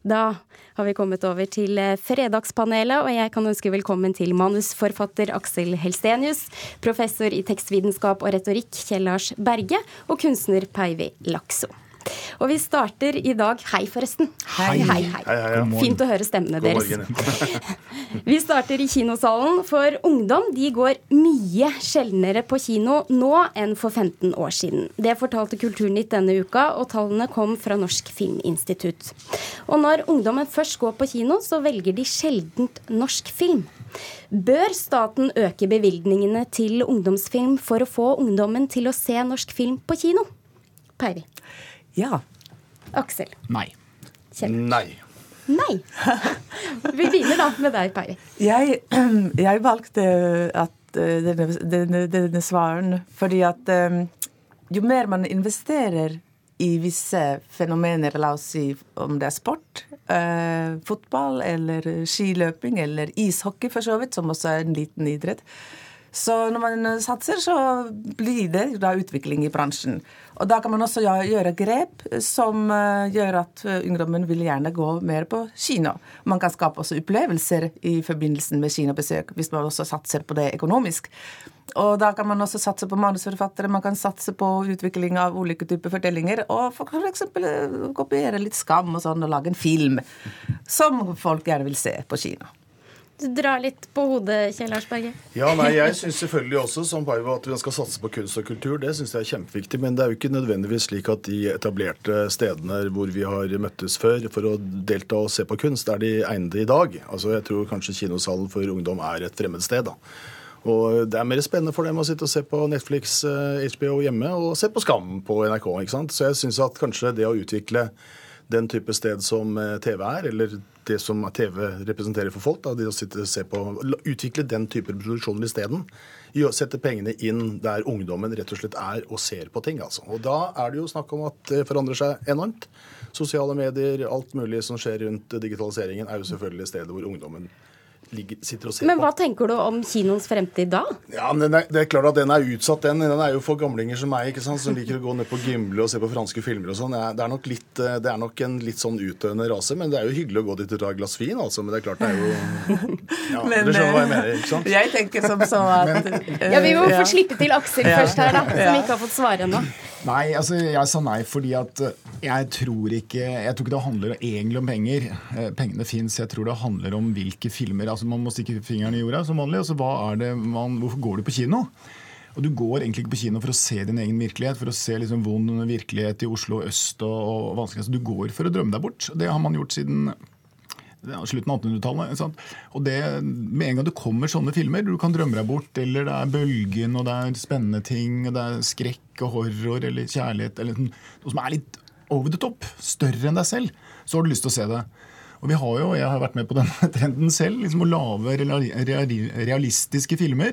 Da har vi kommet over til eh, Fredagspanelet, og jeg kan ønske velkommen til manusforfatter Aksel Helstenius, professor i tekstvitenskap og retorikk Kjell Lars Berge og kunstner Peivi Lakso. Og vi starter i dag Hei, forresten. Hei. hei, hei. Hei, hei. Fint å høre stemmene God deres. Vi starter i kinosalen, for ungdom de går mye sjeldnere på kino nå enn for 15 år siden. Det fortalte Kulturnytt denne uka, og tallene kom fra Norsk Filminstitutt. Og når ungdommen først går på kino, så velger de sjeldent norsk film. Bør staten øke bevilgningene til ungdomsfilm for å få ungdommen til å se norsk film på kino? Peivi. Ja. Aksel. Nei. Kjell. Nei. Nei. Vi begynner da med deg, Peivi. Jeg, jeg valgte at eh, denne, denne, denne svaren fordi at eh, jo mer man investerer i visse fenomener, la oss si om det er sport, eh, fotball eller skiløping eller ishockey for så vidt, som også er en liten idrett, så når man satser, så blir det da utvikling i bransjen. Og da kan man også gjøre- grep som eh, gjør at eh, ungdommen vil gjerne gå mer på kino. Man kan skape også opplevelser i forbindelse med kinobesøk, hvis man også satser på det økonomisk. Og da kan man også satse på manusforfattere, man kan satse på utvikling av ulike typer fortellinger, og for eksempel eh, kopiere litt Skam og sånn, og lage en film som folk gjerne vil se på kino. Du drar litt på hodet, Kjell Lars Berge. Ja, nei, Jeg syns selvfølgelig også som Paiva, at vi skal satse på kunst og kultur. Det synes jeg er kjempeviktig. Men det er jo ikke nødvendigvis slik at de etablerte stedene hvor vi har møttes før for å delta og se på kunst, er de egnede i dag. Altså, Jeg tror kanskje kinosalen for ungdom er et fremmed sted. da. Og Det er mer spennende for dem å sitte og se på Netflix, eh, HBO hjemme og se på Skam på NRK. ikke sant? Så jeg syns at kanskje det å utvikle den type sted som eh, TV er, eller det som TV representerer for folk, da, de å sitte se på, utvikle den type produksjoner isteden. Sette pengene inn der ungdommen rett og slett er og ser på ting. altså. Og Da er det jo snakk om at det forandrer seg enormt. Sosiale medier, alt mulig som skjer rundt digitaliseringen, er jo selvfølgelig stedet hvor ungdommen ligger, sitter og ser Men på. hva tenker du om kinoens fremtid da? Ja, men er, Det er klart at den er utsatt, den. Den er jo for gamlinger som meg, ikke sant, som liker å gå ned på Gimle og se på franske filmer og sånn. Det Det er nok litt, eh, det er nok en litt sånn utdøende rase, men det er jo hyggelig å gå dit og ta et glass vin, altså. Men det er klart det er jo Ja, Men, Du skjønner hva jeg eh, mener, ikke sant? Jeg tenker som så at eh, Ja, Vi må ja. få slippe til Aksel Ja. først her, da, som Ja. ikke har fått svare ennå. Nei, altså jeg sa nei fordi at jeg tror ikke Jeg tror ikke det handler egentlig om penger. Pengene fins. Jeg tror det handler om hvilke filmer. Altså Man må stikke fingeren i jorda som vanlig. Altså er det man, Hvorfor går du på kino? Og du går egentlig ikke på kino for å se din egen virkelighet, for å se liksom vond virkelighet i Oslo øst og, og vanskelig. Altså, du går for å drømme deg bort. Det har man gjort siden slutten av 1800-tallet. Og det, Med en gang det kommer sånne filmer, du kan drømme deg bort, eller det er Bølgen, og det er spennende ting, og det er skrekk og horror eller kjærlighet, eller sånn- noe som er litt over the top, større enn deg selv, så har du lyst til å se det. Og vi har jo, Jeg har vært med på denne trenden selv, liksom å lage reali- reali- realistiske filmer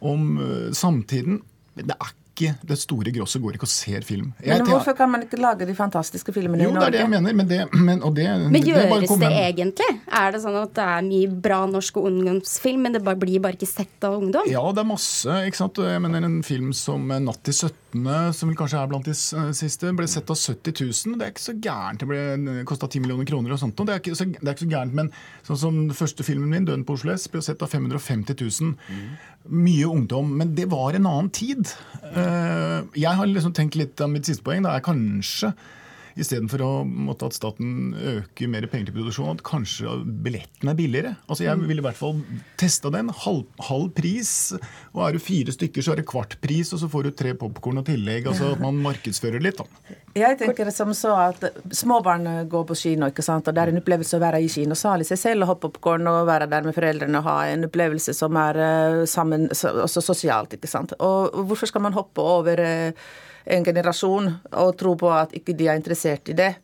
om eh, samtiden. Men det er ikke det store grosset går ikke og ser film. Jeg Men hvorfor kan man ikke lage de fantastiske filmene jo, i det er det jeg mener. Men, det, men, og det, Men det bare gjøres komme- det egentlig? Er det sånn at det er mye bra norsk ungdomsfilm, men det bare blir bare ikke sett av ungdom? Ja, det er masse. ikke sant? Jeg mener En film som 'Natt til 17', som vel kanskje er blant de siste, ble sett av 70 000. Det er ikke så gærent. Det ble kosta 10 millioner kroner og sånt. og Det er ikke så, det er ikke så gærent, men sånn som den første filmen min, 'Døden på Oslo S', ble sett av 550 000. Mye ungdom. Men det var en annen tid. Eh, Jeg har liksom tenkt litt av mitt siste poeng. Det er kanskje Istedenfor at staten øker mer penger til produksjon, at kanskje billetten er billigere. Altså Jeg ville i hvert fall testa den. Halv, halv pris. Og er du fire stykker, så er det kvart pris, og så får du tre popkorn og tillegg. Altså at man markedsfører litt. da. Jeg tenker det som så at små barn går på kino, ikke sant? og det er en opplevelse å være i kinosal i seg selv og ha popkorn og være der med foreldrene og ha en opplevelse som er eh, sammen, også sosialt. ikke sant? Og hvorfor skal man hoppe over eh, en generasjon og tro på at ikke de er interessert i det?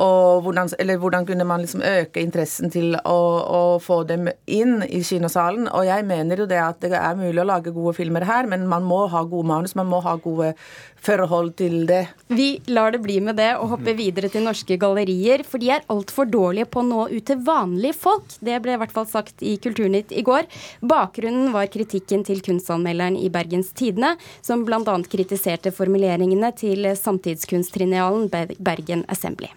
Og hvordan, hvordan kunne man liksom øke interessen til å, å få dem inn i kinosalen? Og jeg mener jo det at det er mulig å lage gode filmer her, men man må ha gode manus, man må ha gode forhold til det. Vi lar det bli med det og hopper videre til norske gallerier, for de er altfor dårlige på å nå ut til vanlige folk. Det ble i hvert fall sagt i Kulturnytt i går. Bakgrunnen var kritikken til kunstanmelderen i Bergens Tidende, som bl.a. kritiserte formuleringene til samtidskunsttrinialen Bergen Assembly.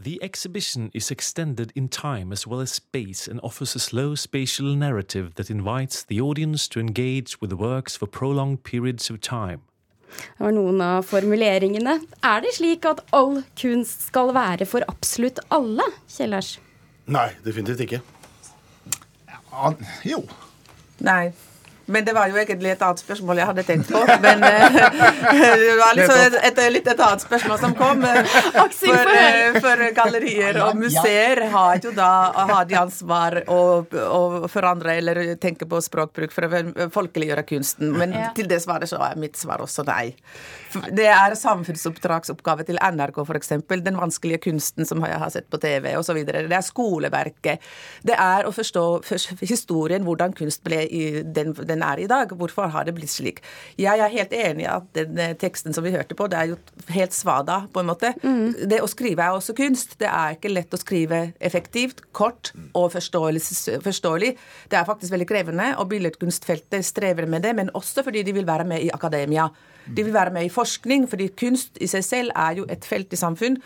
The exhibition is extended in time as well as space and offers a slow spatial narrative that invites the audience to engage with the works for prolonged periods of time. Det var noen av formuleringene. Er det slik at all kunst skal være for absolutt alle, Kjell Nei, definitivt ikke. Ja, jo. Nei. Men det var jo egentlig et annet spørsmål jeg hadde tenkt på. Men eh, det var liksom et, et, litt et annet spørsmål som kom. eh, For, eh, for gallerier og museer har jo da har de ansvar å, å forandre eller tenke på språkbruk for å folkeliggjøre kunsten. Men Ja. til det svaret så er mitt svar også nei. Det er samfunnsoppdragsoppgave til NRK f.eks. Den vanskelige kunsten som jeg har sett på TV osv. Det er skoleverket. Det er å forstå historien, hvordan kunst ble i den, den er i dag. Hvorfor har det blitt slik? Jeg er helt enig i at den eh, teksten som vi hørte på, det er jo helt svada, på en måte. Det å skrive er også kunst. Det er ikke lett å skrive effektivt, kort og forståelig. Det er faktisk veldig krevende, og billedkunstfeltet strever med det, men også fordi de vil være med i akademia. De vil være med i forskning, fordi kunst i seg selv er jo et felt i samfunn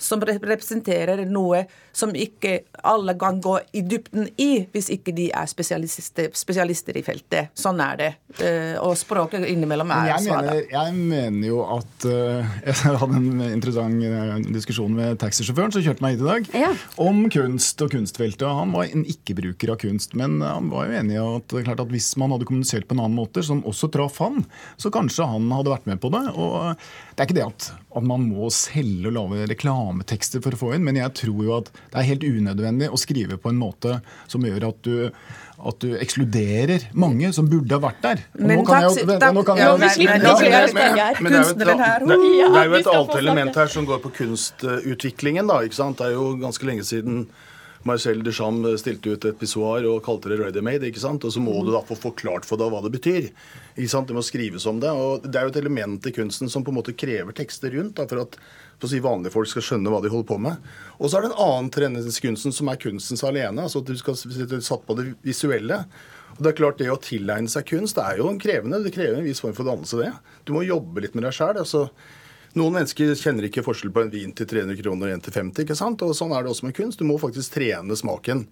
som representerer noe som ikke alle kan gå i dybden i, hvis ikke de er spesialister, spesialister i feltet. Sånn er det. Eh, Og språket innimellom er jeg svada. mener, jeg mener jo at eh, Jeg hadde en interessant eh, diskusjon med taxisjåføren som kjørte meg hit i dag, Ja. om kunst og kunstfeltet. Han var en ikke-bruker av kunst, men han var jo enig i at, er klart at hvis man hadde kommunisert på en annen måte, som også traff han, så kanskje han hadde vært med på det. og Det er ikke det at, at man må selge og lage reklametekster for å få inn, men jeg tror jo at det er helt unødvendig å skrive på en måte som gjør at du at du ekskluderer mange som burde ha vært der. Og Men nå kan jeg jo- ta- nå kan jeg jo- men- men- men- gjøre men- begge her. Men det er jo et, det, er jo et annet element her som går på kunstutviklingen. da, ikke sant? Det er jo ganske lenge siden Marcel Duchamp stilte ut et pissoar og kalte det ready made. ikke sant? Og så må du da få forklart for deg hva det betyr. ikke sant? Det må skrives om det. og Det er jo et element i kunsten som på en måte krever tekster rundt da, for at for å si, vanlige folk skal skjønne hva de holder på med. Og så er det en annen trend som er kunstens alene. altså at Du skal satt på det visuelle. Og det er klart Det å tilegne seg kunst det er jo krevende. Det krever en viss form for dannelse, det. Du må jobbe litt med deg sjæl. Altså, noen mennesker kjenner ikke forskjell på en vin til 300 kroner og en til 50. ikke sant? Og Sånn er det også med kunst. Du må faktisk trene smaken.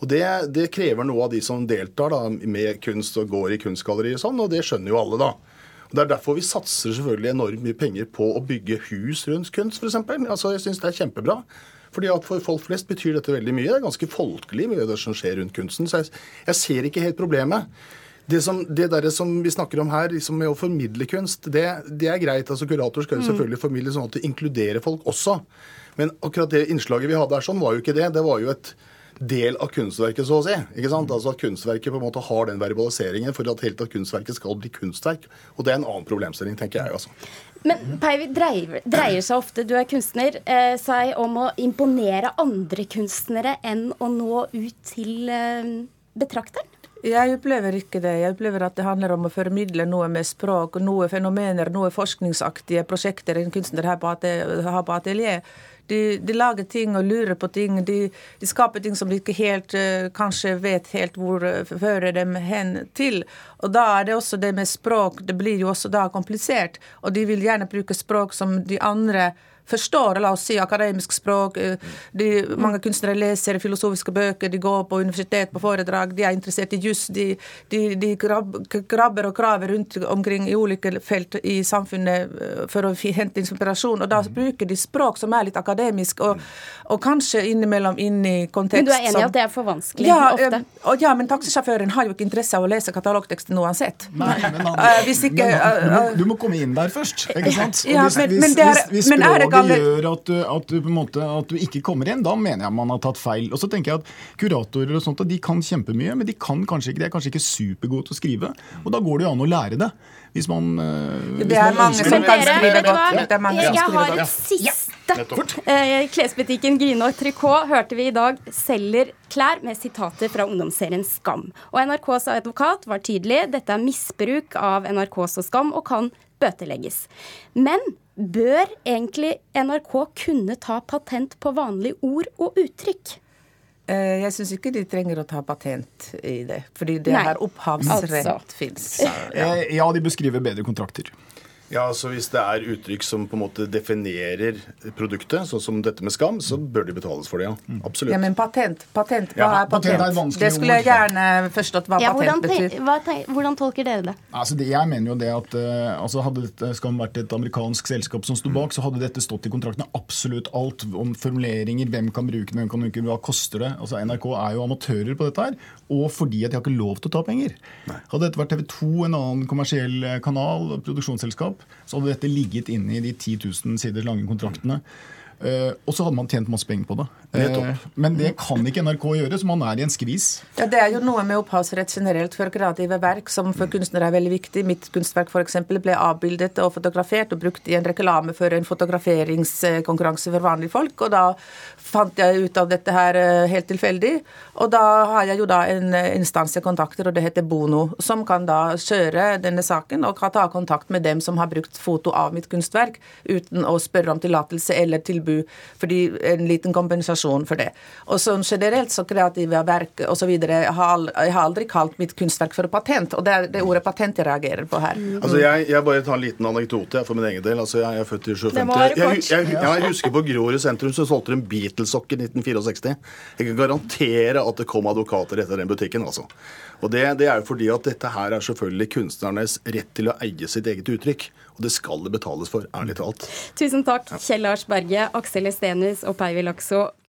Og Det, det krever noe av de som deltar da, med kunst og går i kunstgalleri og sånn, og det skjønner jo alle, da. Og Det er derfor vi satser selvfølgelig enormt mye penger på å bygge hus rundt kunst, f.eks. Altså, jeg syns det er kjempebra. Fordi at For folk flest betyr dette veldig mye. Det er ganske folkelig mye det som skjer rundt kunsten. Så jeg, jeg ser ikke helt problemet. Det, som, det der som vi snakker om her, liksom med å formidle kunst, det, det er greit. altså Kurator skal jo selvfølgelig formidle sånn at det inkluderer folk også. Men akkurat det innslaget vi hadde her sånn, var jo ikke det. Det var jo et del av kunstverket, så å si. ikke sant? Altså At kunstverket på en måte har den verbaliseringen for at helt at kunstverket skal bli kunstverk. Og det er en annen problemstilling, tenker jeg. altså. Men Peivi, dreier, dreier seg ofte, du er kunstner, eh, seg om å imponere andre kunstnere enn å nå ut til eh, betrakteren? Jeg opplever ikke det. Jeg opplever at det handler om å formidle noe med språk, noe fenomener, noe forskningsaktige prosjekter en kunstner har på, atelier. De, de lager ting og lurer på ting. De, de skaper ting som de ikke helt eh, kanskje vet helt hvor uh, fører dem hen til. Og da er det også det med språk. Det blir jo også da komplisert. Og de vil gjerne bruke språk som de andre forstår, la oss si akademisk språk. eh, De, mange kunstnere leser filosofiske bøker, de går på universitet på foredrag, de er interessert i juss. De, de, de grab, krabber og kraver rundt omkring i ulike felt i samfunnet eh, for å hente inspirasjon. Og da bruker de språk som er litt akademisk, og, og kanskje innimellom inn i kontekst Men du er enig i at det er for vanskelig ja, ofte? eh, og ja, men taxisjåføren har jo ikke interesse av å lese katalogteksten uansett. Nei, men han, hvis ikke, men han, du, må, du må komme inn der først. ikke sant? Og Ja, men- hvis, men det er- hvis, hvis men er det galle- gjør at du, at, du på en måte, at du ikke kommer inn, da mener jeg man har tatt feil. Og så tenker jeg at Kuratorer og sånt, de kan kjempemye, men de, kan kanskje ikke, de er kanskje ikke supergode til å skrive. Og da går det jo an å lære det. Hvis man, eh, hvis Det er man mange som kan skrive godt. Det er mange som Jeg har et siste. Nettopp. Eh, Klesbutikken Grinor Tricot hørte vi i dag selger klær med sitater fra ungdomsserien Skam. Og NRKs advokat var tydelig. Dette er misbruk av NRKs og Skam og kan bøtelegges. Men bør egentlig NRK kunne ta patent på vanlige ord og uttrykk? Eh, Jeg syns ikke de trenger å ta patent i det, fordi det Nei, her opphavsrett altså. fins. Ja. Ja, de beskriver bedre kontrakter. Ja, så Hvis det er uttrykk som på en måte definerer produktet, sånn som dette med skam, så bør de betales for det, ja. Absolutt. Ja, men patent, patent, hva Ja, er patent patent? er vanskelig det skulle jeg gjerne forstått hva Ja, patent betyr. hva, hvordan tolker dere det? Altså det, jeg mener jo det at uh, altså Hadde dette Skam vært et amerikansk selskap som sto bak, så hadde dette stått i kontraktene absolutt alt om formuleringer, hvem kan bruke den, hvem kan bruke hva koster det. Altså NRK er jo amatører på dette her, og fordi at de har ikke lov til å ta penger. Hadde dette vært TV 2, en annen kommersiell eh, kanal, produksjonsselskap, så hadde dette ligget inne i de 10 000 sider lange kontraktene. Eh, og så hadde man tjent masse penger på det. Uh, men det kan ikke NRK gjøre, så man er i en skvis. Ja, Det er jo noe med opphavsrett generelt for kreative verk som for kunstnere er veldig viktig. Mitt kunstverk for eksempel ble avbildet og fotografert og brukt i en reklame for en fotograferingskonkurranse for vanlige folk. Og da fant jeg ut av dette her eh, helt tilfeldig. Og da har jeg jo da en instans jeg kontakter, og det heter Bono, som kan da kjøre denne saken og kan ta kontakt med dem som har brukt foto av mitt kunstverk, uten å spørre om tillatelse eller tilbu, fordi en liten kompensasjon for det. Og sånn generelt så kreative verk osv. Jeg har jeg har aldri kalt mitt kunstverk for patent, og det er det ordet patent jeg reagerer på her. Altså jeg, jeg bare tar en liten anekdote for min egen del. Altså jeg er født i 57. Det Jeg, jeg, jeg, jeg husker på Grorud sentrum så solgte de Beatles-sokker i 1964. Jeg kan garantere at det kom advokater etter den butikken. altså. Og det, det er jo fordi at dette her er selvfølgelig kunstnernes rett til å eie sitt eget uttrykk. Og det skal det betales for, ærlig talt. Tusen takk, Kjell Lars Berge, Aksel Estenius og Peivi Lakso.